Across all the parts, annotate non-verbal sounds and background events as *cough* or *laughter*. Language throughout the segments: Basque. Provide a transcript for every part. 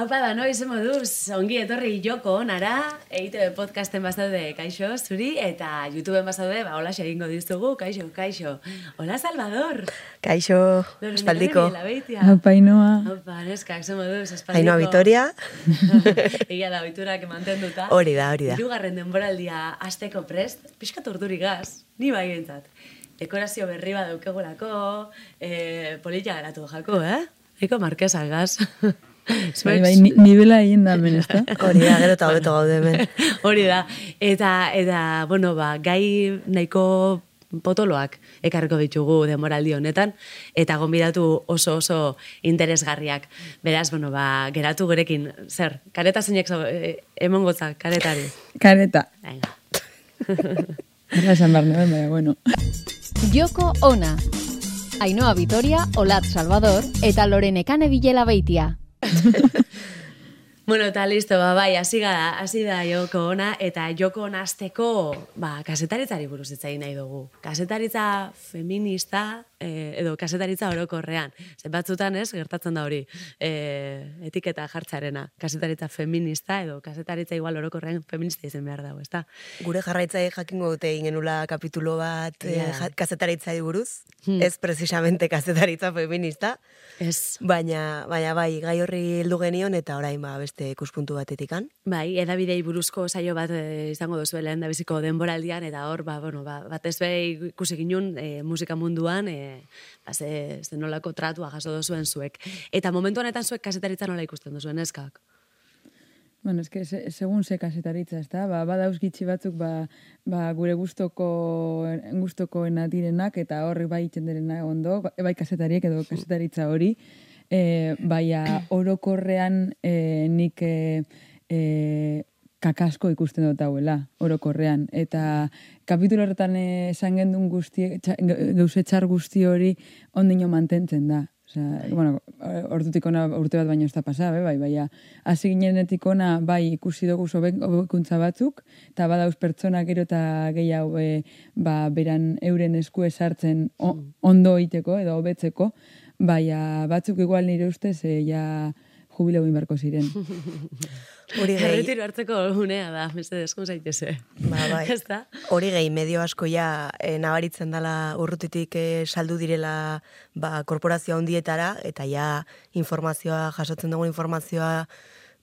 Haupa da, no, izen moduz, ongi etorri joko onara, EITB podcasten bazaude, kaixo, zuri, eta YouTubeen bazaude, ba, hola egingo dizugu, kaixo, kaixo. Hola, Salvador! Kaixo, espaldiko. Haupa, Inoa. Haupa, neskak, zen moduz, espaldiko. Ainoa Vitoria. *laughs* Egia da, oiturak mantenduta. Hori da, hori da. Irugarren denboraldia azteko prest, pixkat urduri gaz, ni bai gintzat. Dekorazio berri bat daukegulako, eh, polita geratu jako, eh? Eko marquesa gaz. *laughs* Bai, bai, nivela egin da hemen, ezta? *laughs* Hori da, gero eta hobeto gaude hemen. *laughs* Hori da. Eta, eta, bueno, ba, gai nahiko potoloak ekarriko ditugu demoraldi honetan, eta gonbidatu oso oso interesgarriak. Beraz, bueno, ba, geratu gurekin, zer, kareta zeinek eh, emongotza, karetari? Kareta. Venga. *laughs* Era esan behar nuen, baina, bueno. Joko ona. Ainhoa Vitoria, Olat Salvador, eta Lorenekane Bilela Beitia. content. *laughs* *laughs* Bueno, eta listo, ba, bai, hasi gara, hasi da joko ona, eta joko ona azteko, ba, kasetaritzari buruz itzai nahi dugu. Kasetaritza feminista, eh, edo kasetaritza orokorrean. Zer batzutan ez, gertatzen da hori, eh, etiketa jartzarena. Kasetaritza feminista, edo kasetaritza igual orokorrean feminista izen behar dago, ezta? Gure jarraitzai jakingo dute ingenula kapitulo bat yeah. kasetaritza buruz. Hmm. Ez precisamente kasetaritza feminista, Ez. baina, baina bai, gai horri heldu genion eta orain ba, beste ikuspuntu batetikan. Bai, edabidei buruzko saio bat e, izango duzu lehen da biziko denboraldian, eta hor, ba, bueno, ba, batez be ikusi ginun e, musika munduan, e, ba, ze, ze nolako tratua jaso duzuen zuek. Eta momentu honetan zuek kasetaritza nola ikusten duzuen, eskak? Bueno, eske, se, segun ze kasetaritza, ez da? Ba, badauz gitxi batzuk, ba, ba, gure gustoko gustokoena direnak, eta horri bai itzen direna ondo, ba- bai kasetariek edo kasetaritza hori. E, baina orokorrean e, nik e, e, kakasko ikusten dut hauela, orokorrean. Eta kapitulo horretan esan gendun guzti, txa, gauze txar guzti hori ondino mantentzen da. Osea, bueno, ordutik ona urte bat baino ez da pasa, be, bai, baina hasi ginenetik ona bai ikusi dugu hobekuntza batzuk, eta badauz pertsona gero eta gehiago e, ba, beran euren esku esartzen o, ondo iteko edo hobetzeko, baina batzuk igual nire ustez e, ja jubileo egin beharko ziren. *laughs* Hori gehi, Erretiro hartzeko unea da, beste deskun zaiteze. ba, bai. *laughs* Ez da? Hori gehi medio asko ja e, nabaritzen dela urrutitik e, saldu direla ba, korporazio handietara eta ja informazioa, jasotzen dugun informazioa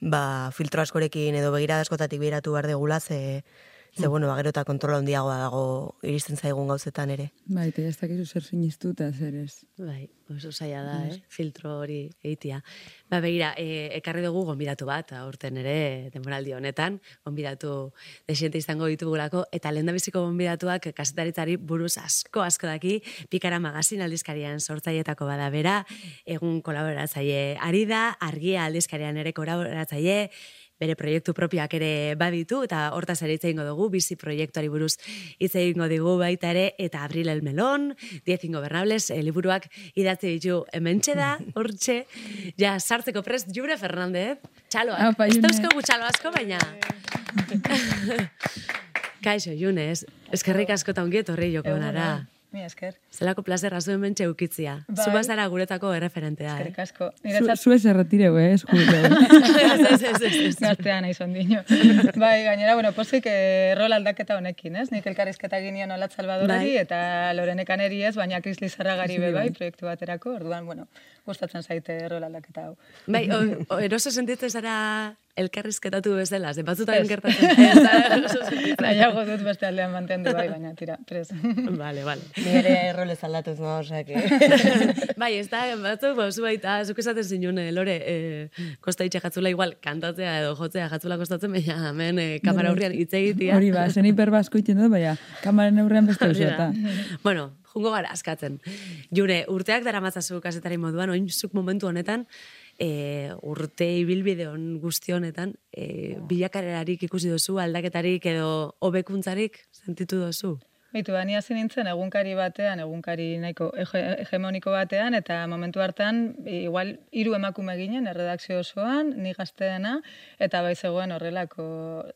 ba, filtro askorekin edo begira askotatik begiratu behar degula, ze, ze bueno, ba, gero eta kontrola handiagoa dago iristen zaigun gauzetan ere. Bai, eta ez dakizu zer sinistu eta zer ez. Bai, oso zaila da, eh? filtro hori eitia. Ba, begira, e, ekarri dugu gonbidatu bat, aurten ere, denboraldi honetan, gonbidatu desiente izango ditugulako, eta lehen biziko gonbidatuak kasetaritzari buruz asko asko daki, pikara magazin aldizkarian sortzaietako bada bera, egun kolaboratzaile ari da, argia aldizkarian ere kolaboratzaile, bere proiektu propioak ere baditu, eta hortaz ere hitz egingo dugu, bizi proiektuari buruz hitz egingo digu baita ere, eta Abril el Melón, Diez Ingobernables, e, liburuak idatzi ditu. Hementxe da, *laughs* hortxe, ja, sartzeko prest, Jure Fernandez, txaloak, Apa, ez June. dauzkagu txalo asko, baina... *laughs* Kaixo, Junez, eskerrik asko eta ongi etorri joko nara. Mi esker. Zelako plazera zuen mentxe eukitzia. Bai. Zu bazara guretako erreferentea, eh? Eskerrik asko. Zu, Niretzat zu ez erretireu, eh? Ez jubileu. Ez, ez, ez, ez, ez. gaztean nahi dino. bai, gainera, bueno, posik eh, rol aldaketa honekin, ez? Nik elkarrizketa ginion Olat Salvadorari Bai. eta Lorenekan eri ez, baina Kris Lizarragari be bai, bai. proiektu baterako, orduan, bueno, gustatzen zaite rol aldaketa hau. Bai, o, o, eroso sentitzen zara elkarrizketatu bezala, ze batzutan Ez. gertatzen. *laughs* Nahiago dut beste aldean mantendu bai, baina tira, pres. *laughs* Vale, vale. Ni ere rolez aldatuz no, osea, que... *laughs* bai, ez da, batzuk, ba, zu baita, zuk esaten zinun, eh, lore, eh, kosta itxe jatzula igual, kantatzea edo jotzea jatzula kostatzen, baina hemen eh, kamera aurrean hitz egitea. Hori ba, zen hiperbasko iten dut, baina kamaren aurrean beste eta. bueno, jungo gara askatzen. Jure, urteak dara matzazu kasetari moduan, oin zuk momentu honetan, e, urte ibilbide hon guzti honetan, e, bilakarerarik ikusi duzu, aldaketarik edo hobekuntzarik sentitu duzu? Beitu, bani hasi nintzen egunkari batean, egunkari nahiko hege- hegemoniko batean, eta momentu hartan, igual, hiru emakume ginen, erredakzio osoan, ni gazteena, eta bai zegoen horrelako,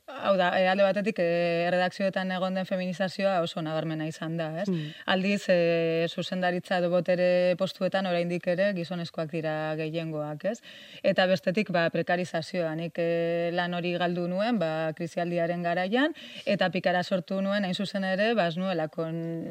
hau da, e, alde batetik, e, erredakzioetan egon den feminizazioa oso nabarmena izan da, ez? Aldiz, e, zuzendaritza edo botere postuetan oraindik ere gizonezkoak dira gehiengoak, ez? Eta bestetik, ba, prekarizazioa, nik e, lan hori galdu nuen, ba, krisialdiaren garaian, eta pikara sortu nuen, hain zuzen ere, ba, ez nuelako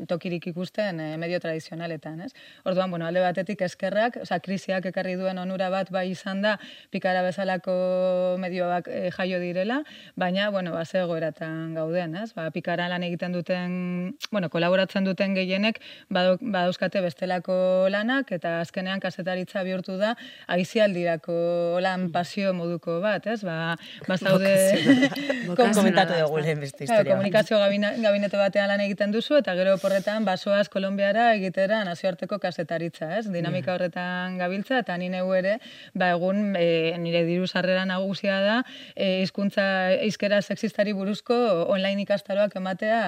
tokirik ikusten e, medio tradizionaletan, ez? Orduan, bueno, alde batetik eskerrak, oza, krisiak ekarri duen onura bat bai izan da, pikara bezalako medioak e, jaio direla, baina, bueno, ba, ze egoeratan gauden, ez? Ba, pikara lan egiten duten, bueno, kolaboratzen duten gehienek, badauzkate bestelako lanak, eta azkenean kasetaritza bihurtu da, aizialdirako lan pasio moduko bat, ez? Ba, *laughs* bazaude... *laughs* Komentatu dugu lehen beste historia. komunikazio gabinete batean lan egiten duzu, eta gero porretan basoaz Kolombiara egitera nazioarteko kasetaritza, ez? Dinamika horretan gabiltza, eta ni neu ere, ba, egun e, nire diru sarrera nagusia da, e, hizkuntza hizkera sexistari buruzko online ikastaroak ematea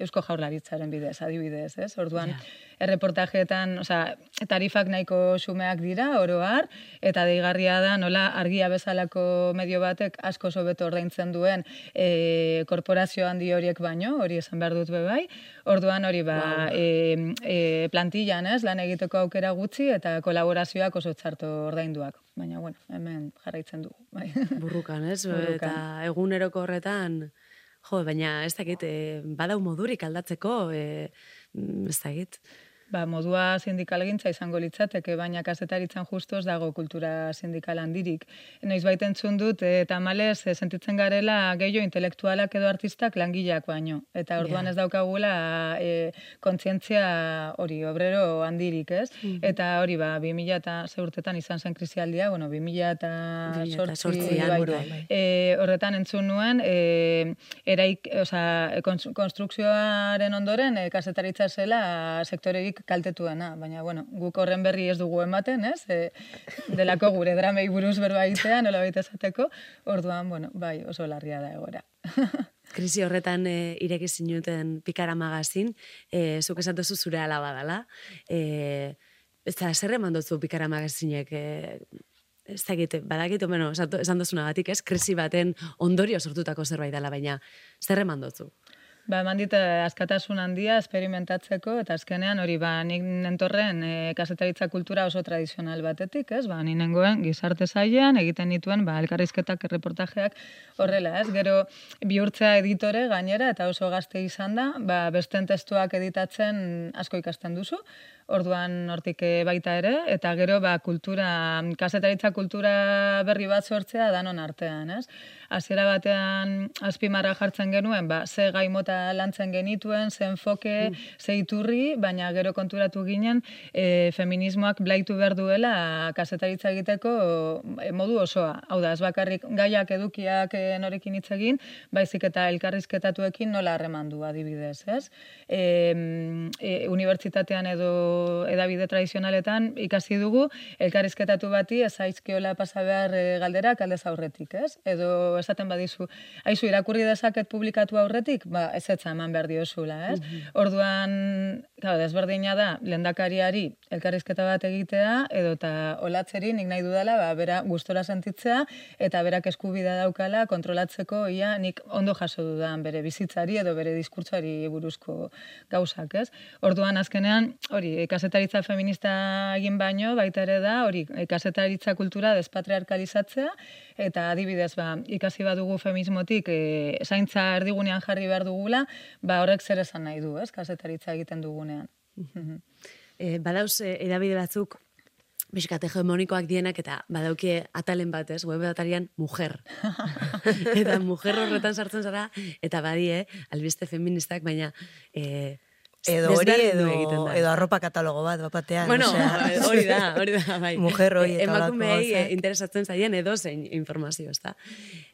Eusko Jaurlaritzaren bidez, adibidez, ez? Orduan, erreportajeetan, osea, tarifak nahiko xumeak dira, oro har, eta deigarria da nola argia bezalako medio batek asko hobeto ordaintzen duen e, korporazio handi horiek baino, hori esan behar dut be bai. Orduan hori ba, e, e, plantillan, ez, lan egiteko aukera gutxi eta kolaborazioak oso txarto ordainduak. Baina, bueno, hemen jarraitzen dugu. Bai. *laughs* Burrukan, ez? Burrukan. Eta eguneroko horretan, jo, baina ez dakit, e, badau modurik aldatzeko, e, ez dakit. Ba, modua sindikalgintza izango litzateke, baina kazetaritzan justoz dago kultura sindikal handirik. Noiz baita entzun dut, eta malez, e, sentitzen garela gehiago intelektualak edo artistak langileak baino. Eta orduan ez daukagula e, kontzientzia hori, obrero handirik, ez? Eta hori, ba, 2000 eta ze urtetan izan zen krisialdia, bueno, 2000 eta 2008an, bai, bai. e, horretan entzun nuen, e, eraik, oza, konstru- konstrukzioaren ondoren, e, kasetaritza zela sektorerik kaltetuena, baina, bueno, guk horren berri ez dugu ematen, ez? E, delako gure dramei buruz berba egitea, nola baita esateko, orduan, bueno, bai, oso larria da egora. *laughs* Krisi horretan e, ireki zinuten Pikara magazin, e, zuk esan duzu zure alaba dela. E, ez da, zer eman duzu Pikara magazinek, e, ez dakit, badakit, bueno, esan duzunagatik, ez, krisi baten ondorio sortutako zerbait dela, baina zer eman duzu? Ba, eman dit eh, askatasun handia esperimentatzeko, eta azkenean hori, ba, nik nentorren e, kasetaritza kultura oso tradizional batetik, ez? Ba, ni nengoen gizarte zailean egiten dituen, ba, elkarrizketak, reportajeak horrela, ez? Gero, bihurtzea editore gainera, eta oso gazte izan da, ba, besten testuak editatzen asko ikasten duzu, orduan hortik eh, baita ere, eta gero ba, kultura, kasetaritza kultura berri bat sortzea danon artean, ez? Hasiera batean azpimarra jartzen genuen, ba, ze gai mota lantzen genituen, ze enfoke, ze iturri, baina gero konturatu ginen e, feminismoak blaitu behar duela kasetaritza egiteko e, modu osoa. Hau da, ez bakarrik gaiak edukiak norekin hitz egin, baizik eta elkarrizketatuekin nola harremandu adibidez, ez? E, e, unibertsitatean edo edabide tradizionaletan ikasi dugu elkarrizketatu bati ezaizkiola pasa behar e, galderak aldez aurretik, ez? Edo esaten badizu, aizu irakurri dezaket publikatu aurretik, ba ez etza eman behar diozula, ez? Orduan, claro, desberdina da lendakariari elkarrizketa bat egitea edo eta olatzeri nik nahi dudala, ba bera gustora sentitzea eta berak eskubidea daukala kontrolatzeko ia nik ondo jaso dudan bere bizitzari edo bere diskurtsoari buruzko gauzak, ez? Orduan azkenean, hori, kasetaritza feminista egin baino, baita ere da, hori, kasetaritza kultura despatriarkalizatzea, eta adibidez, ba, ikasi badugu feminismotik, e, zaintza erdigunean jarri behar dugula, ba, horrek zer esan nahi du, ez, kasetaritza egiten dugunean. *laughs* E, badauz, e, edabide batzuk, Biskat hegemonikoak dienak eta badaukie atalen batez, web atarian mujer. *laughs* eta mujer horretan sartzen zara, eta badie, albiste feministak, baina e, Edo hori edo, da. edo arropa katalogo bat, bapatean. Bueno, osea. *laughs* hori da, hori da, bai. Mujer hori eta Emakumeei gauzak. eh, interesatzen zaien edo zein informazio, ezta.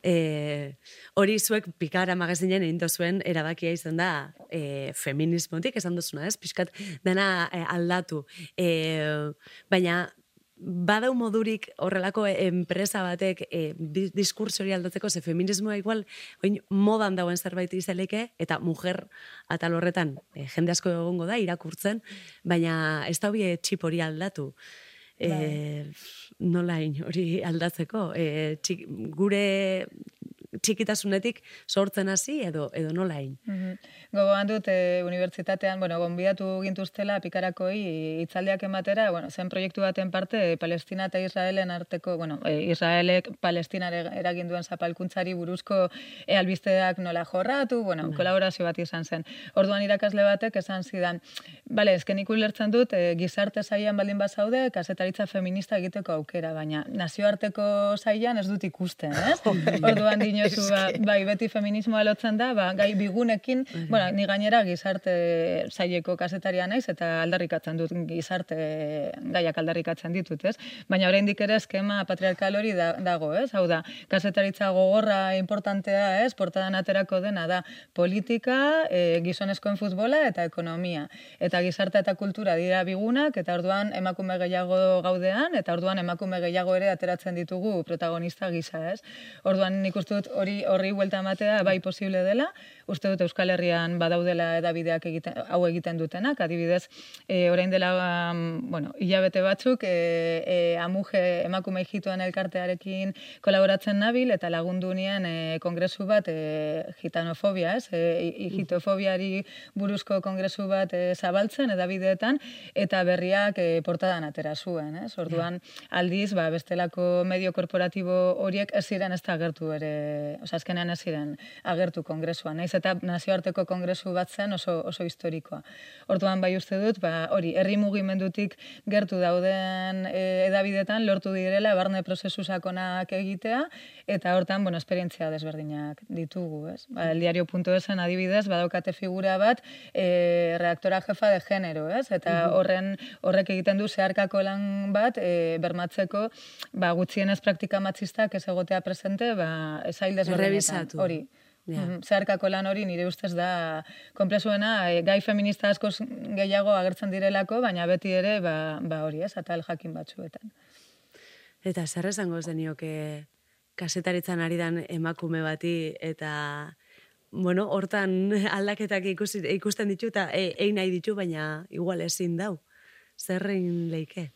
Eh, hori zuek pikara magazinen egin zuen erabakia izan da eh, feminismotik esan duzuna, ez? Piskat dana eh, aldatu. Eh, baina badau modurik horrelako enpresa batek e, di- diskurtso hori aldatzeko, ze feminismoa igual oin, modan dauen zerbait izaleke, eta mujer atal horretan e, jende asko egongo da irakurtzen, baina ez da hobie txip hori aldatu. E, nolain hori aldatzeko. E, txik, gure txikitasunetik sortzen hasi edo edo nolain. Mhm. Gogoan dut, e, unibertsitatean, bueno, gonbidatu gintuztela pikarakoi hitzaldiak ematera, bueno, zen proiektu baten parte, Palestina eta Israelen arteko, bueno, e, Israelek Palestinare eragin duen zapalkuntzari buruzko e, albisteak nola jorratu, bueno, kolaborazio bat izan zen. Orduan irakasle batek esan zidan, bale, ezken nik ulertzen dut, e, gizarte zaian baldin bazaude, kasetaritza feminista egiteko aukera, baina nazioarteko zaian ez dut ikusten, *laughs* ez? Orduan dinozu, ba, bai, beti feminismoa lotzen da, ba, gai bigunekin, bueno, ni gainera gizarte zaileko kasetaria naiz, eta aldarrikatzen dut gizarte gaiak aldarrikatzen ditut, ez? Baina oraindik ere eskema patriarkal hori da, dago, ez? Hau da, kasetaritza gogorra importantea, ez? Portadan aterako dena da politika, e, gizonezkoen futbola eta ekonomia. Eta gizarte eta kultura dira bigunak, eta orduan emakume gehiago gaudean, eta orduan emakume gehiago ere ateratzen ditugu protagonista gisa, ez? Orduan nik uste dut hori horri buelta ematea bai posible dela, uste dut Euskal Herrian badaudela edabideak egiten, hau egiten dutenak, adibidez, e, orain dela, um, bueno, hilabete batzuk, e, e, amuje emakume hijituen elkartearekin kolaboratzen nabil, eta lagundu nien e, kongresu bat e, gitanofobia, ez? E, hijitofobiari buruzko kongresu bat e, zabaltzen edabideetan, eta berriak e, portadan atera zuen, ez? Orduan, aldiz, ba, bestelako medio korporatibo horiek ez ziren ez da agertu ere, oza, azkenean ez ziren agertu kongresuan, naiz eta nazioarteko kongresu bat zen oso, oso historikoa. Orduan bai uste dut, ba, hori, herri mugimendutik gertu dauden e, edabidetan lortu direla barne prozesu sakonak egitea, eta hortan, bueno, esperientzia desberdinak ditugu, ez? Ba, el diario.esen adibidez, badaukate figura bat, e, reaktora jefa de género, ez? Eta horren horrek egiten du zeharkako lan bat, e, bermatzeko, ba, gutxienez praktika matxistak ez egotea presente, ba, esail desberdinetan. Hori. Ja. Mhm, Zeharkako lan hori nire ustez da komplezuena, e, gai feminista askoz gehiago agertzen direlako, baina beti ere, ba, ba hori ez, atal jakin batzuetan. Eta zer esango zenioke kasetaritzan ari dan emakume bati eta bueno, hortan *laughs* aldaketak ikusi, ikusten ditu eta e, egin nahi ditu, baina igual ezin dau. Zer egin leike?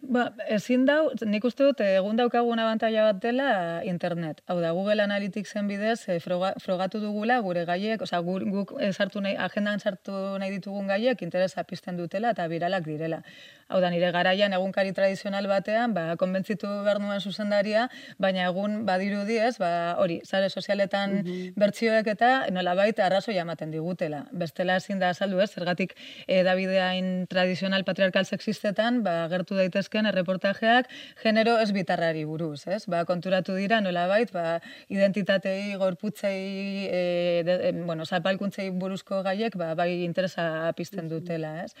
Ba, ezin dau, nik uste dut egun daukagun abantaila bat dela internet. Hau da, Google Analyticsen bidez e, froga, frogatu dugula gure gaiek, osea, gu, guk sartu nahi, agendan sartu nahi ditugun gaiek interesa pizten dutela eta biralak direla. Hau da, nire garaian egunkari tradizional batean, ba, konbentzitu behar nuen zuzendaria, baina egun badirudi ez, ba, hori, sare sozialetan bertsioek eta nolabait arrazoia ematen digutela. Bestela ezin da azaldu ez, zergatik e, Davideain tradizional patriarkal sexistetan, ba, gertu daitezken erreportajeak genero ez bitarrari buruz, ez? Ba, konturatu dira nolabait, ba, identitatei, gorputzei, e, de, e, bueno, zapalkuntzei buruzko gaiek, ba, bai interesa pizten dutela, ez?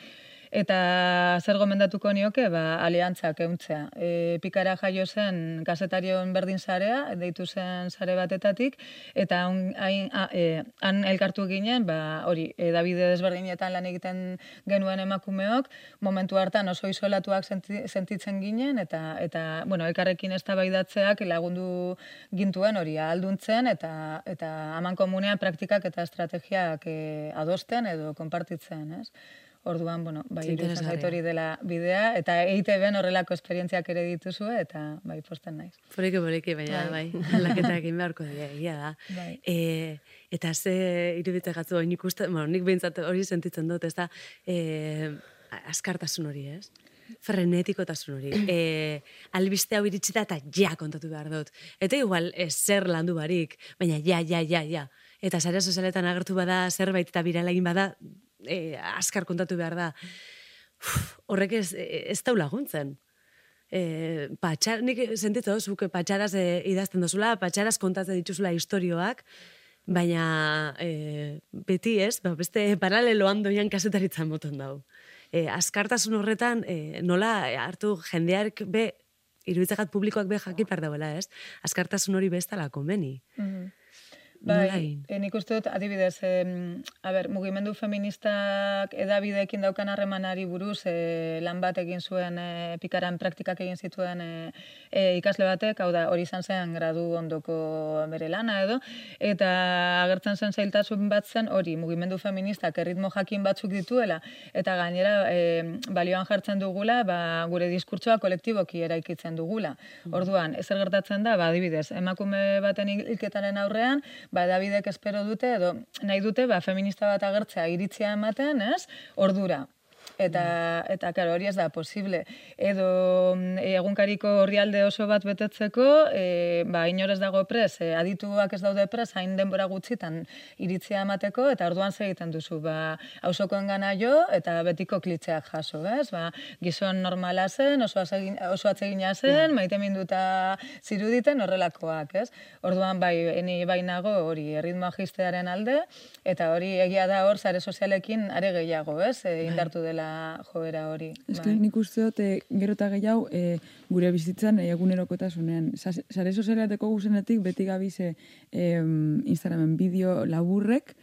Eta zer gomendatuko nioke, ba, aliantzak euntzea. E, pikara jaio zen kasetarion berdin zarea, deitu zen sare batetatik, eta on, hain, a, e, han elkartu ginen, ba, hori, e, Davide desberdinetan lan egiten genuen emakumeok, momentu hartan oso isolatuak senti, sentitzen ginen, eta, eta bueno, elkarrekin eztabaidatzeak lagundu gintuen hori alduntzen, eta, eta aman komunean praktikak eta estrategiak e, adosten edo konpartitzen, ez? Orduan, bueno, bai, Ze iruditzen hori dela bidea, eta EITB-en horrelako esperientziak ere dituzu, eta bai, posten naiz. Poliki, poliki, baina bai, aldaketak egin beharko dira, egia da. Bai. E, eta ze iruditzen gatzu, nik uste, bueno, nik behintzat hori sentitzen dut, ez da, e, askartasun hori, ez? frenetikotasun hori. E, *clears throat* albiste hau iritsita eta ja kontatu behar dut. Eta igual, e, zer landu barik, baina ja, ja, ja, ja. Eta sare sozialetan agertu bada zerbait eta birala egin bada, e, askar kontatu behar da. Uf, horrek ez, ez dau laguntzen. E, patxar, nik sentitzen dut, zuke patxaraz e, idazten dozula, patxaraz kontatzen dituzula historioak, baina e, beti ez, ba, beste paraleloan doian kasetaritzan moton dau. E, askartasun horretan, e, nola hartu jendeak be, iruditzagat publikoak be jakipar dauela, ez? Askartasun hori bestala komeni. Mhm. Nola Bai, e, nik uste dut, adibidez, em, a ber, mugimendu feministak edabideekin daukan harremanari buruz e, lan bat egin zuen e, pikaran praktikak egin zituen e, e, ikasle batek, hau da, hori izan zen gradu ondoko bere lana edo, eta agertzen zen zailtasun bat zen hori, mugimendu feministak erritmo jakin batzuk dituela, eta gainera e, balioan jartzen dugula, ba, gure diskurtsoa kolektiboki eraikitzen dugula. Orduan, ezer gertatzen da, ba, adibidez, emakume baten hilketaren aurrean, ba, Davidek espero dute, edo nahi dute, ba, feminista bat agertzea iritzia ematen, ez? Ordura. Eta, eta claro, hori ez da posible. Edo mm, egunkariko orrialde oso bat betetzeko, e, ba, inorez dago pres, e, adituak ez daude pres, hain denbora gutxitan iritzia emateko, eta orduan zer egiten duzu, ba, hausokoen gana jo, eta betiko klitzeak jaso, ez? Ba, gizon normala zen, oso, atsegin, oso atsegina zen, maite minduta ziruditen horrelakoak, ez? Orduan, bai, eni bai nago hori erritmoa jistearen alde, eta hori egia da hor, sare sozialekin are gehiago, ez? E, indartu dela joera hori. Ez bai. nik uste dut, e, gero eta gehiago, e, gure bizitzan e, egunerokotasunean. Sa- Sare sozialateko guzenetik beti gabize e, Instagramen bideo laburrek,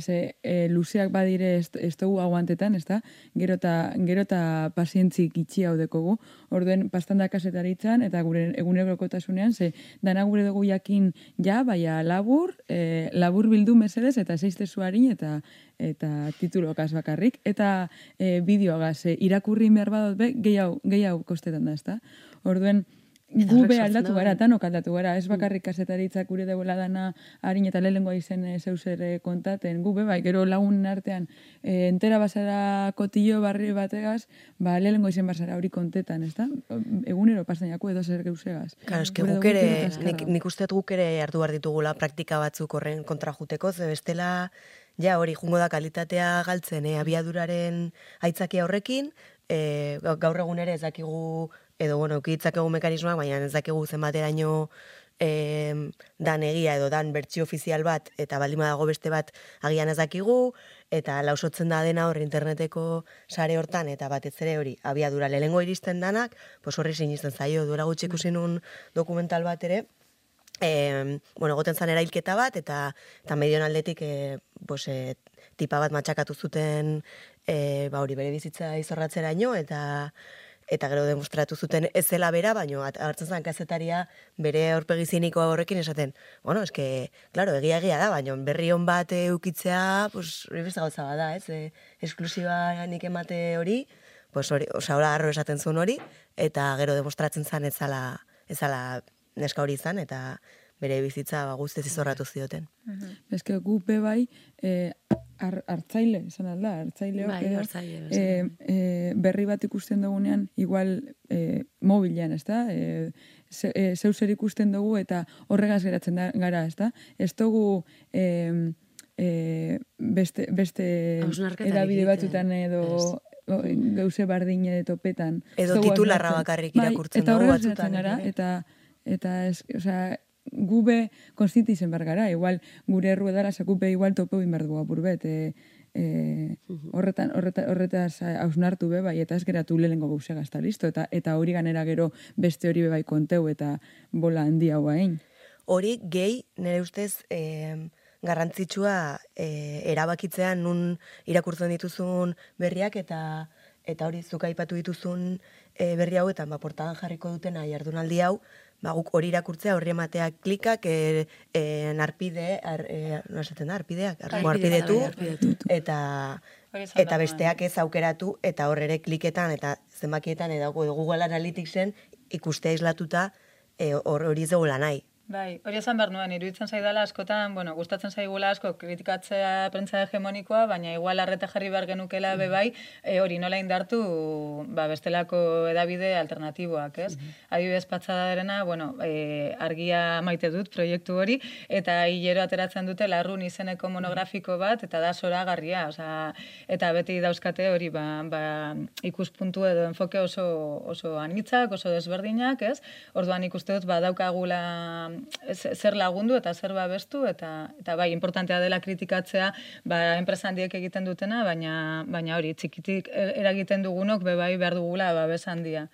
ze e, luzeak badire ez, ez dugu aguantetan, ez da? Gero eta, gero eta pazientzi gitxi hau dekogu. Orduen, pastanda kasetaritzan eta gure egunerokotasunean, ze dana gure dugu jakin ja, baina labur, e, labur bildu mesedez, eta zeizte zuarin, eta eta titulokaz bakarrik, eta e, bideoagaz, e, irakurri behar be, gehiago, gehiago kostetan da, ezta? Orduen, gu horrek be sortzen aldatu da, gara, bai. tanok aldatu gara, ez bakarrik kasetaritzak gure deuela dana harin eta lehengo izen e, zeuzer e, kontaten, gu be, bai, gero lagun artean, e, entera basara kotillo barri bategaz, ba, lehengo izen basara hori kontetan, ez da? Egunero pastainako edo zer geusegaz. Claro, eske guk ere, nik, nik uste dut guk ere hartu behar ditugula praktika batzuk horren kontra juteko, ze bestela, ja hori jungo da kalitatea galtzen, eh, abiaduraren aitzakia horrekin, ga- gaur egun ere ez dakigu, edo bueno, ukitzakegu mekanismoak, baina ez dakigu zenbateraino eh, dan egia edo dan bertsio ofizial bat, eta baldin badago beste bat agian ez dakigu, eta lausotzen da dena hor interneteko sare hortan, eta batez ere hori, abiadura lehengo iristen danak, pues horri sinisten zaio, duela gutxi ikusi nun dokumental bat ere, e, bueno, goten zan erailketa bat, eta, eta medion aldetik, e, pues, e, tipa bat matxakatu zuten, e, ba hori bere bizitza izorratzeraino, eta eta gero demostratu zuten ez zela bera, baino at- agertzen zen kazetaria bere aurpegi horrekin esaten, bueno, eske, claro, egia egia da, baino berri on bat eh, ukitzea, pues, hori beste gauza bat da, ez? E, esklusiba nik emate hori, pues hori, osea, hola arro esaten zuen hori, eta gero demostratzen zen ez zala, ez zala neska hori izan, eta bere bizitza ba, guztiz izorratu zioten. Eske gu be bai, e, ar, hartzaile, esan alda, hartzaileok Bai, edo, hartzaile, e, e, berri bat ikusten dugunean, igual e, mobilean, ez da? E, ze, e, zeu zer ikusten dugu eta horregaz geratzen da, gara, ez da? Ez dugu e, e, beste, beste edabide batzutan edo o, geuse bardine topetan. Edo titularra bakarrik irakurtzen bai, eta dugu batzutan gara, eta eta ez, osea, gube konstiti izen behar gara, igual gure erruedara sekupe igual topeu inbar dugu apur bet, e, e, horretan, horreta, horretaz hausnartu be, bai, eta ez geratu lehengo gauzega, ez listo, eta, eta hori ganera gero beste hori be bai konteu, eta bola handia guain. Hori gehi, nire ustez, eh, garrantzitsua eh, erabakitzean nun irakurtzen dituzun berriak eta eta hori zuk aipatu dituzun eh, berri hauetan ba portadan jarriko dutena jardunaldi hau, ba guk hori irakurtzea horri ematea klikak eh, eh, narpide, ar, eh, no esaten da, arpideak, ar, arpidetu, eta eta besteak ez aukeratu eta hor ere kliketan eta zenbakietan edo Google Analyticsen ikustea islatuta eh, hor hori ez dugula nahi. Bai, hori esan behar nuen, iruditzen zaidala askotan, bueno, gustatzen zaigula asko kritikatzea prentza hegemonikoa, baina igual arreta jarri behar genukela be bai, e, hori nola indartu ba, bestelako edabide alternatiboak, ez? Adibidez patzadarena, bueno, e, argia maite dut proiektu hori, eta hilero ateratzen dute larrun izeneko monografiko bat, eta da zoragarria, osea, eta beti dauzkate hori ba, ba, ikuspuntu edo enfoke oso, oso anitzak, oso desberdinak, ez? Orduan ikuste dut badaukagula ez- zer lagundu eta zer babestu eta eta bai importantea dela kritikatzea ba enpresa handiek egiten dutena baina baina hori txikitik e- eragiten dugunok be bai behar dugula babes handia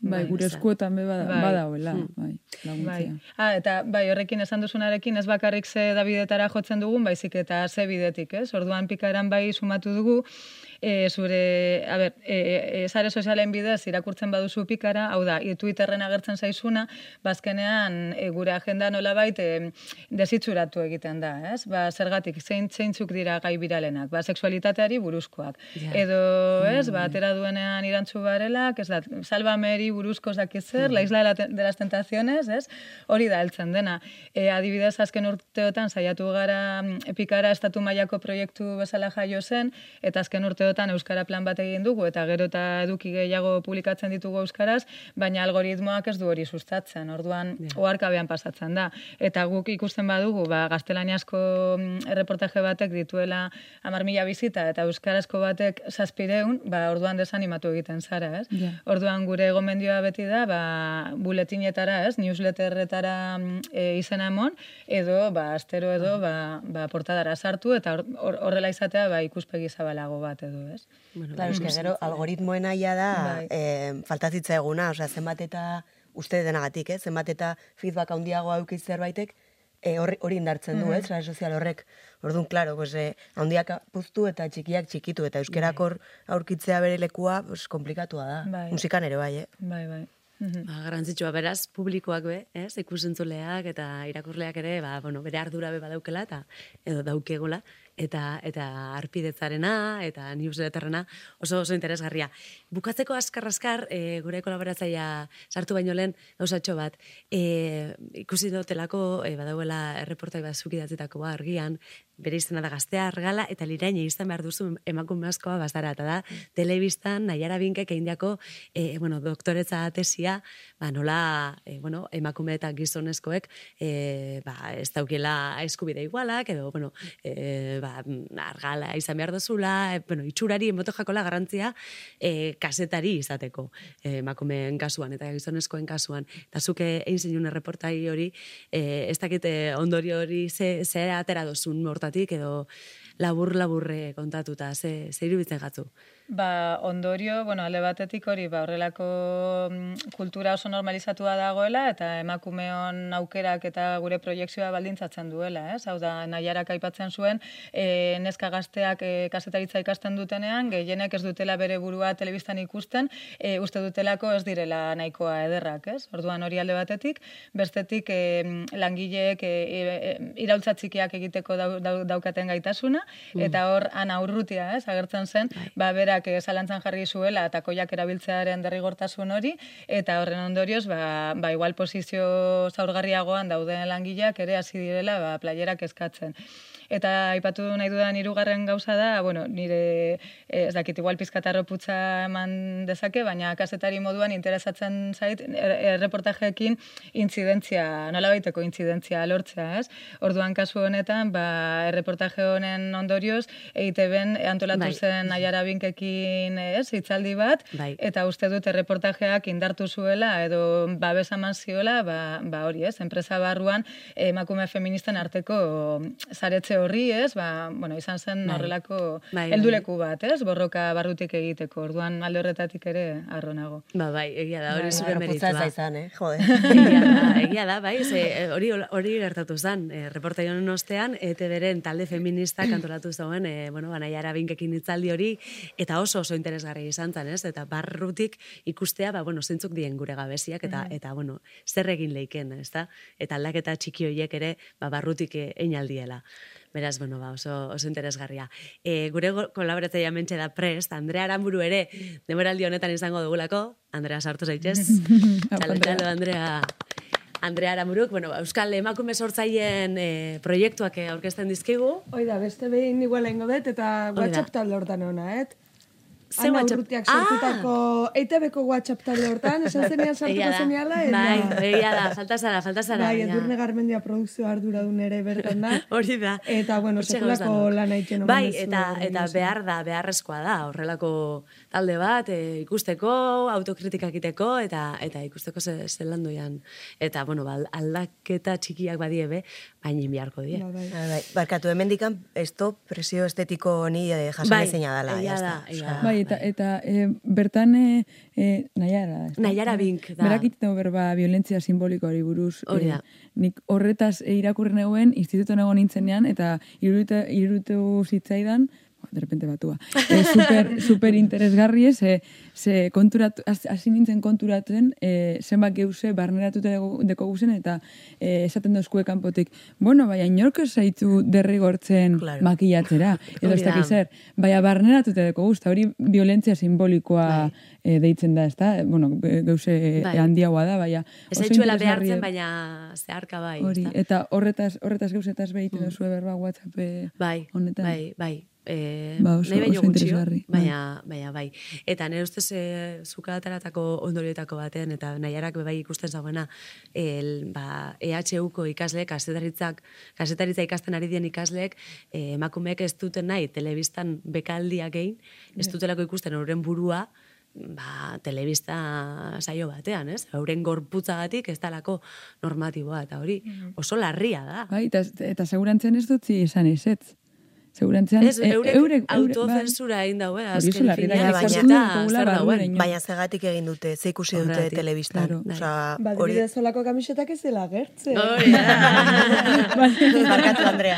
Bai, gure ez da. eskuetan be bada, Bai. badagoela, Hmm. bai, Bai. Ah, eta bai, horrekin esan duzunarekin ez bakarrik ze Davidetara jotzen dugun, baizik eta ze bidetik, ez? Orduan pikaran bai sumatu dugu, e, zure, a ber, e, e, sare sozialen bidez irakurtzen baduzu pikara, hau da, e, Twitterren agertzen zaizuna, bazkenean e, gure agenda nolabait e, desitzuratu egiten da, ez? Ba, zergatik, zein, zeintzuk dira gai biralenak, ba, sexualitateari buruzkoak. Ja. Edo, ez, ba, atera duenean irantzu barelak, ez da, salvameri buruzko zer, la isla de, la, de las tentaciones, ez? Hori da heltzen dena. E, adibidez, azken urteotan saiatu gara mm, epikara estatu mailako proiektu bezala jaio zen, eta azken urteotan euskara plan bat egin dugu, eta gero eta eduki gehiago publikatzen ditugu euskaraz, baina algoritmoak ez du hori sustatzen. Orduan, oharkabean pasatzen da. Eta guk ikusten badugu, ba, gaztelaniazko mm, erreportaje batek dituela amar mila bizita, eta euskarazko batek zazpireun, ba, orduan desanimatu egiten zara, ez? Ja. Orduan gure gomendioa beti da, ba, buletinetara, ez, newsletterretara mm, e, izena emon, edo, ba, astero edo, ba, ba, portadara sartu, eta hor- hor- horrela izatea, ba, ikuspegi zabalago bat edo, ez? Bueno, Claro, eske gero algoritmoen aia da Bai. eh, faltatzitza eguna, osea, zenbat eta uste denagatik, eh? zenbat eta feedback handiago aukiz zerbaitek, eh, hori hori indartzen du, eh, sare sozial horrek. Orduan, claro, pues, eh, handiak puztu eta txikiak txikitu, eta euskerak hor aurkitzea bere lekua, pues, komplikatua da. Bai. Musikan ere bai, eh? Bai, bai. Mhm. Ba, garrantzitsua beraz, publikoak be, ez, ikusentzuleak eta irakurleak ere, ba, bueno, bere ardura be badaukela eta edo daukegola eta eta arpidetzarena eta newsletterrena oso oso interesgarria. Bukatzeko askar askar e, gure kolaboratzailea sartu baino lehen gauzatxo bat. E, ikusi dutelako e, badauela erreportai bat zuk idatzitako ba, argian, bere izena da gaztea argala eta liraine izan behar duzu emakume askoa bazara eta da telebistan Naiara Binkek egindiako e, bueno, doktoretza tesia ba, nola e, bueno, emakume eta gizonezkoek e, ba, ez daukiela eskubide igualak edo bueno, e, ba, argala izan behar duzula e, bueno, itxurari emoto jakola garrantzia e, kasetari izateko e, emakumeen kasuan eta gizonezkoen kasuan eta zuke egin zinun erreportai hori e, ez dakite ondorio hori ze, ze atera dozun hortatik edo labur-laburre kontatuta, ze, ze iruditzen gatzu. Ba, ondorio, bueno, alde batetik hori, ba, horrelako mm, kultura oso normalizatua dagoela, eta emakumeon aukerak eta gure proiektzioa baldintzatzen duela, ez? Hau da, nahiarak aipatzen zuen, e, neska gazteak e, kasetaritza ikasten dutenean, gehienek ez dutela bere burua telebistan ikusten, e, uste dutelako ez direla nahikoa ederrak, ez? Orduan hori alde batetik, bestetik e, langileek e, e, iraultza txikiak egiteko dau, dau, daukaten gaitasuna, eta hor ana urrutia, ez, agertzen zen, ba, berak eh, zalantzan jarri zuela eta koiak erabiltzearen derrigortasun hori, eta horren ondorioz, ba, ba igual posizio zaurgarriagoan dauden langileak ere hasi direla, ba, playerak eskatzen. Eta aipatu nahi dudan hirugarren gauza da, bueno, nire eh, ez dakit igual pizkatarro putza eman dezake, baina kasetari moduan interesatzen zait er- erreportajeekin intzidentzia, nolabaiteko intzidentzia lortzea, ez? Orduan kasu honetan, ba erreportaje honen ondorioz EITBen antolatu Bai. zen Naiara Binkekin, ez, hitzaldi bat Bai. eta uste dut erreportajeak indartu zuela edo babes eman ziola, ba, ba hori, ez, enpresa barruan emakume feministen arteko saretze horri, ez, ba, bueno, izan zen Bai. horrelako Bai, bai. helduleku bat, ez, borroka barrutik egiteko. Orduan alde horretatik ere arronago. Ba, bai, egia da, hori Bai, zure meritua. izan, eh? Jode. *laughs* egia da, egia da, bai, ze, eh, hori hori gertatu zen, e, reportai honen ostean, ETB-ren talde feministak antolatu zuen, e, bueno, banaiara binkekin hitzaldi hori, eta oso oso interesgarri izan zen, ez? Eta barrutik ikustea, ba, bueno, zentzuk dien gure gabeziak, eta, eta bueno, zer egin leiken, ez da? Eta aldaketa txiki horiek ere, ba, barrutik einaldiela. Beraz, bueno, ba, oso, oso interesgarria. E, gure kolaboratzailea mentxe da prest, Andrea Aramburu ere, demoraldi honetan izango dugulako, Andrea sartu zaitez. *laughs* Txalo, txalo, Andrea. Andrea Aramuruk, bueno, Euskal Emakume Sortzaileen e, proiektuak eh, aurkezten dizkigu. Hoi da, beste behin igual egingo dut, eta. WhatsApp talde hortan ona, et? Ze Ana WhatsApp? Urrutiak Ah! sortutako EITB-ko WhatsApp talde hortan, esan *laughs* zenean sartuko zeniala. Bai, egia da, falta zara, falta zara. Bai, Edurne Garmendia produkzio arduradun ere bertan da. *laughs* Hori da. Eta, bueno, sekulako gauza dut. lana egiten omen Bai, eta, eta behar da, beharrezkoa da, horrelako talde bat, e, ikusteko, autokritika egiteko, eta eta ikusteko ze, ze landoian. Eta, bueno, ba, aldaketa txikiak badiebe, baina beharko die. Ba, bai. Ah, bai. Barkatu, hemendikan esto presio estetiko honi eh, jasan Bai, ezina dela. egia ya da, está. egia Osea, da. Bai, Bai, eta, eta e, bertan e, e, Naiara. ez da? Naiara Bink da. Berak iten berba violentzia simbolikoari buruz. Hori e, da. nik horretaz e, irakurri neuen, instituto nago nintzenean, eta iruditu, iruditu zitzaidan, de repente batua, e, super, *laughs* super interesgarri ez, e, ze konturatu, hasi nintzen konturatzen, e, zenbat geuse barneratuta deko, guzen, eta e, esaten dozkue kanpotik, bueno, baina inork ez zaitu derrigortzen Claro. makillatzera, *laughs* edo ez dakiz zer, baina barneratuta deko guzta, hori violentzia simbolikoa e, deitzen da, ez da? Bueno, geuse Bai. handiagoa da, baina Ez interesgarria- behartzen, baina zeharka bai. Hori, ezta? eta horretaz, horretaz geusetaz behiten mm. duzue berba WhatsApp Bai, honetan. bai, bai. E, Ba, oso- nahi oso gutxio, bai. baina, baina bai. Eta nire ustez e, zuka ataratako ondorioetako batean, eta nahiarak bai ikusten zagoena, el, ba, EHUko ikasleek, kasetaritzak, kasetaritza ikasten ari dien ikasleek, e, emakumeek ez duten nahi, telebistan bekaldiak egin, ez dutelako ikusten euren burua, ba, telebista saio batean, ez? Euren gorputzagatik ez dalako normatiboa, eta hori oso larria da. Bai, eta, eta segurantzen ez dutzi esan ezetz. Segurantzen... Ez, e, eurek, eurek- eurek- autozensura egin daue, azken da, finean, baina- baina- zegatik egin dute, ze ikusi dute telebistan. claro. Osea, Ba, hori dibidez olako kamisetak ez dela gertzen. Hori da. *laughs* barkatu Andrea.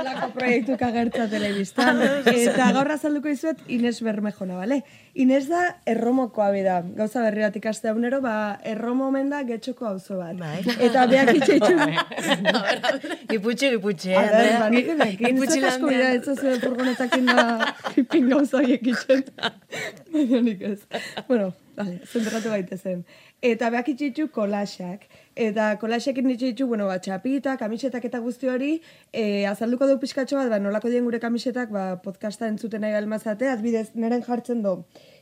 Olako proiektuk agertza telebistan. *laughs* Eta gaur azalduko izuet Ines Bermejona, bale? Ines da erromokoa bida. Gauza berri bat ikaste unero, ba, erromo omen da getxoko auzo bat. Bai. Eta beak itxetxu. *laughs* Iputxi, iputxi, A asko bida, ez zuen furgonetakin da pipin gauza horiek itxen. *laughs* Baina nik ez. Bueno, vale, zentratu gaitezen. Eta beak itxitu kolaxak. Eta kolaxekin itxitu, bueno, ba, txapita, kamisetak eta guzti hori, e, azalduko du pixkatxo bat, ba, nolako dien gure kamisetak, ba, podcasta entzuten nahi balmazate, adbidez, neren jartzen du.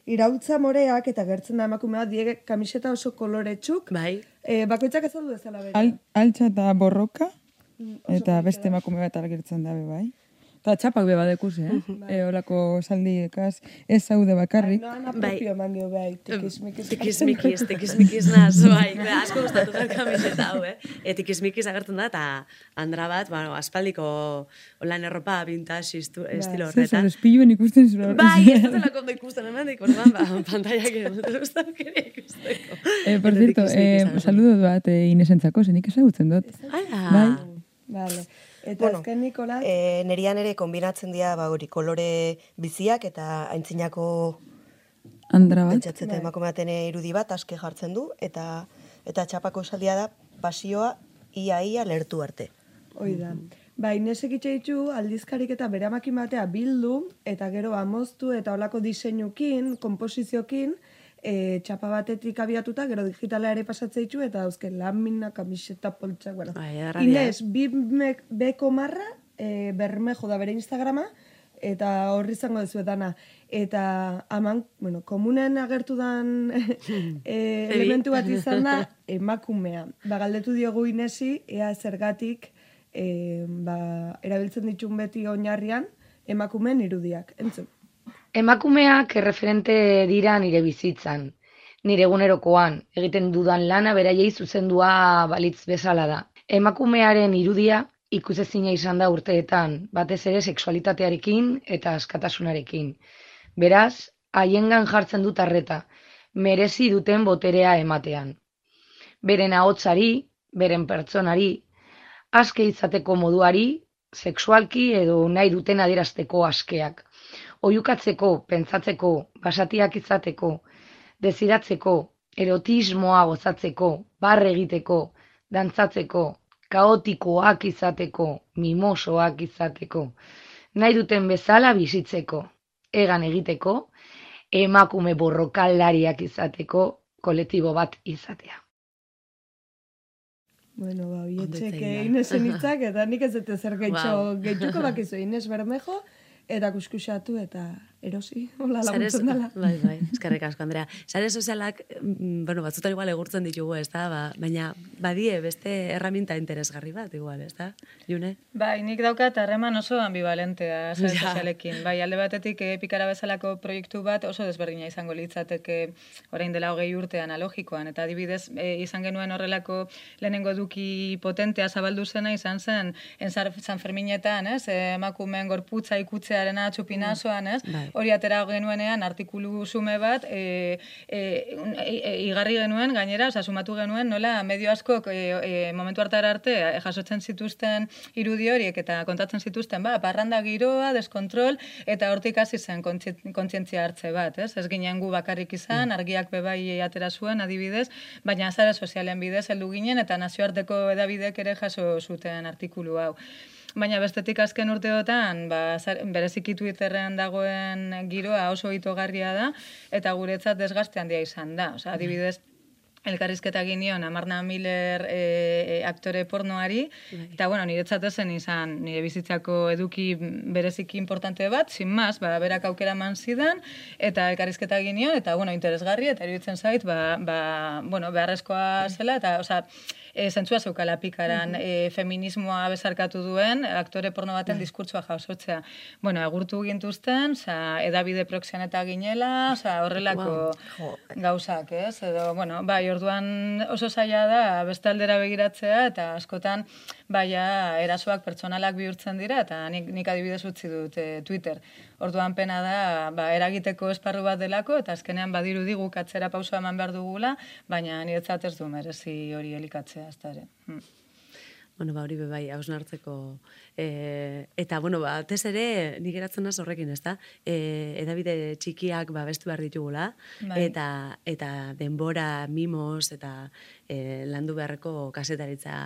Irautza moreak eta gertzen da emakume bat, die kamiseta oso koloretsuk, Bai. e, bakoitzak azaldu ezala bere. Al, altxa eta borroka, Mm, eta beste emakume bat argertzen dabe, bai. Eta txapak be badekuz, eh? e, olako saldiekaz, ez zaude bakarrik. No, ana Bai. propio eman dio behai, tikismikis. Tikismikiz, *laughs* tikismikiz naz, bai. Ba, Asko gustatu da kamiseta hau, eh? E, tikismikiz agertzen da, eta andra bat, bueno, aspaldiko olan erropa vintage istu, estilo Zer, horretan. espiluen ikusten zure Bai, ez dutela ondo ikusten hemendik, orduan, ba, *laughs* pantaiak dut gustatu kere ikusteko. Eh, por cierto, eh, da. saludo bat eh, Inesentzako, zenik ezagutzen dut. Hala. Bai. Vale. Eta Bueno, azken Nikola, E, nerian ere kombinatzen dira ba, hori kolore biziak eta aintzinako Andra bat. pentsatzeta emakume baten irudi bat aske jartzen du eta eta txapako esaldia da pasioa ia ia lertu arte. hoi da. Ba, Inesek itxe ditu aldizkarik eta bere amakin batea bildu, eta gero amoztu eta olako diseinukin, komposiziokin, e, txapa batetik abiatuta, gero digitala ere pasatze ditu, eta dauzken lamina, kamiseta, poltsak, bueno. Bai, ederra dira, Ines, bi mek- beko marra, e, bermejo da bere Instagrama, eta horri izango dezu dana. Eta aman, bueno, komunen agertu dan *laughs* e, elementu bat izan da *laughs* emakumea. Ba, galdetu diogu Inesi, ea zergatik e, ba, erabiltzen ditun beti oinarrian emakumeen irudiak. Entzun. Emakumeak erreferente dira nire bizitzan, nire egunerokoan, egiten dudan lana beraiei zuzendua balitz bezala da. Emakumearen irudia ikusezina izan da urteetan, batez ere sexualitatearekin eta askatasunarekin. Beraz, haiengan jartzen dut arreta, merezi duten boterea ematean. Beren ahotsari, beren pertsonari, aske izateko moduari, sexualki edo nahi duten adierazteko askeak oiukatzeko, pentsatzeko, basatiak izateko, desiratzeko, erotismoa gozatzeko, barre egiteko, dantzatzeko, kaotikoak izateko, mimosoak izateko, nahi duten bezala bizitzeko, egan egiteko, emakume borrokaldariak izateko, kolektibo bat izatea. Bueno, ba, bietxek egin. Inesen hitzak, *laughs* eta nik ez dute zer gehiago, Wow. gehituko bakizu Ines Bermejo, eta kuskusatu eta erosi, *laughs* hola laguntzen dela. *laughs* Bai, bai, eskerrik asko, Andrea. Sare sozialak, mm, bueno, batzutan igual egurtzen ditugu, ez da, ba, baina badie beste erraminta interesgarri bat, igual, ez da, June? Bai, nik daukat harreman oso ambivalentea sare *laughs* Ja. sozialekin. Bai, alde batetik eh, pikara bezalako proiektu bat oso desberdina izango litzateke orain dela hogei urte analogikoan. Eta adibidez, eh, izan genuen horrelako lehenengo eduki potentea zabaldu zena izan zen en San Ferminetan, ez? Eh, emakumeen gorputza ikutzearena txupinazoan, ez? Bai. Hori atera genuenean artikulu sume bat, e, e, e, e, igarri genuen, gainera, oza, sumatu genuen, nola, medio askok e, e, momentu hartara arte jasotzen zituzten irudi horiek eta kontatzen zituzten, ba, parranda giroa, deskontrol, eta hortik hasi zen kontzi- kontzientzia hartze bat, ez? Ez ginen gu bakarrik izan, argiak bebai atera zuen, adibidez, baina zara sozialen bidez heldu ginen, eta nazioarteko edabidek ere jaso zuten artikulu hau. Baina bestetik azken urteotan, ba, bereziki Twitterrean dagoen giroa oso itogarria da, eta guretzat desgaste handia izan da. Osea, adibidez, elkarrizketa egin nion Amarna Miller e, e, aktore pornoari, eta bueno, niretzat esen izan nire bizitzako eduki bereziki importante bat, sin más, ba, berak aukera eman zidan, eta elkarrizketa egin nion, eta bueno, interesgarri, eta iruditzen zait, ba, ba, bueno, beharrezkoa zela, eta, osea, e, zentzua zeukala pikaran e, feminismoa bezarkatu duen aktore porno baten diskurtsoa jasotzea. Bueno, agurtu gintuzten, oza, edabide proxian eta ginela, oza, horrelako gauzak, ez? Edo, bueno, bai, orduan oso zaila da beste aldera begiratzea, eta askotan, baia, erasoak pertsonalak bihurtzen dira, eta nik, nik adibidez utzi dut e, Twitter. Orduan pena da, ba, eragiteko esparru bat delako, eta azkenean badirudi guk atzera pausoa eman behar dugula, baina niretzat ez du merezi hori elikatzea, ez da ere. Mm. Bueno, ba, hori be bai, hausnartzeko. E, eta, bueno, ba, tez ere, nik geratzen naz horrekin, ez da? E, edabide txikiak ba, bestu behar ditugula, Bai. eta, eta denbora, mimos, eta e, landu beharreko kasetaritza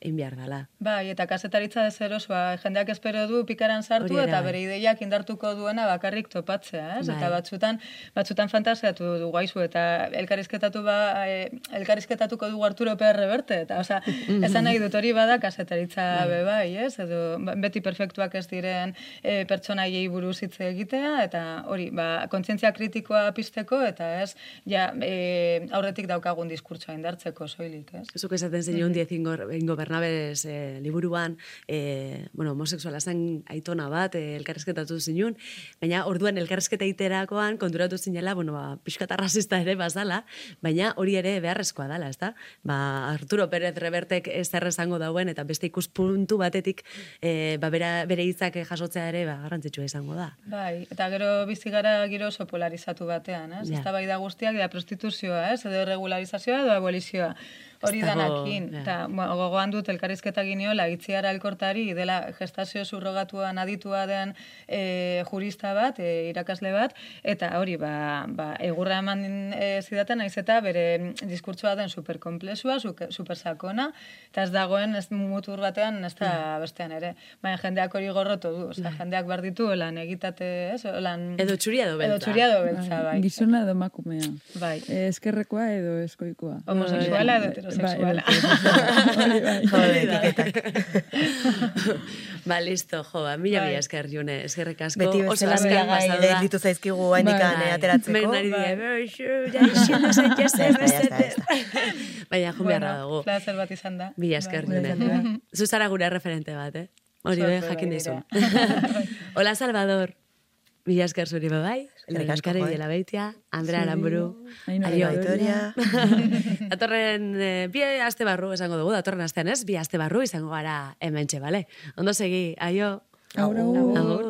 egin behar dela. Bai, eta kasetaritza ez erosoa, jendeak espero du pikaran sartu Hori ere eta bai. bere ideiak indartuko duena bakarrik topatzea, ez? Bai. Eta batzutan, batzutan fantasiatu du guaizu eta elkarrizketatu ba, e, elkarrizketatuko dugu Arturo PR Berte, eta osea, *laughs* esan nahi dut hori bada kasetaritza be bai, ez? Edo ba, beti perfektuak ez diren e, pertsonaiei buruz hitz egitea eta hori, ba, kontzientzia kritikoa pizteko eta ez, ja, e, aurretik daukagun diskurtsoa indartzeko soilik, ez? Zuk esaten zenuen diez ingo Bernabez e, liburuan, e, bueno, homosexuala zen aitona bat, e, elkarrezketatu zinun, baina orduan elkarrezketa iterakoan konturatu zinela, bueno, ba, pixka eta rasista ere bazala, baina hori ere beharrezkoa dala, ezta? Ba, Arturo Pérez Rebertek ez zer esango dauen, eta beste ikuspuntu batetik, e, ba, bera, bere hitzak jasotzea ere, ba, garrantzitsua izango da. Bai, eta gero bizi gara giro oso polarizatu batean, ez? Ja. Eztabaida guztiak da prostituzioa, ez? Edo regularizazioa edo abolizioa. Hori danakin. ja. Eta bueno, gogoan dut elkarrizketa giniola itziara elkortari dela gestazio surrogatuan aditua den e, jurista bat, e, irakasle bat, eta hori, ba, ba, egurra eman e, zidaten, naiz eta bere diskurtsoa den superkomplexua, supersakona, eta ez dagoen ez mutur batean, ez da bestean ere. Baina jendeak hori gorrotu du, osea, jendeak behar ditu, lan egitate, ez? Lan, Edo txuria edo beltza. Edo txuria edo beltza, bai. Gizona edo emakumea. Bai. Eh, eskerrekoa edo eskoikoa. Homosexuala edo Bai, heterosexuala. Hori bai. Jode, etiketak. ba, listo, jo, ba, mila Bai. mila esker, June, eskerrik asko. Beti bezala pasada da. gelditu zaizkigu haindikan Bai. eh, ateratzeko. Menari Bai. die, "Ber, xu, ja, ez besteter." Baina, jun beharra dago. placer bat izan da. Mila esker, Bai. June. Zuzara gure referente bat, eh? Hori be, jakin bai, dizu. Hola, Salvador. Mila esker zuri bai. Asko, Lehenkari joe. biela beitia, Andrea Aramburu. Ainhoa Aio. Vitoria. *laughs* Datorren, eh, bi aste barru esango dugu, datorren astean ez, bi aste barru izango gara hementxe, bale? Ondo segi, aio. Aur, aur. Agur.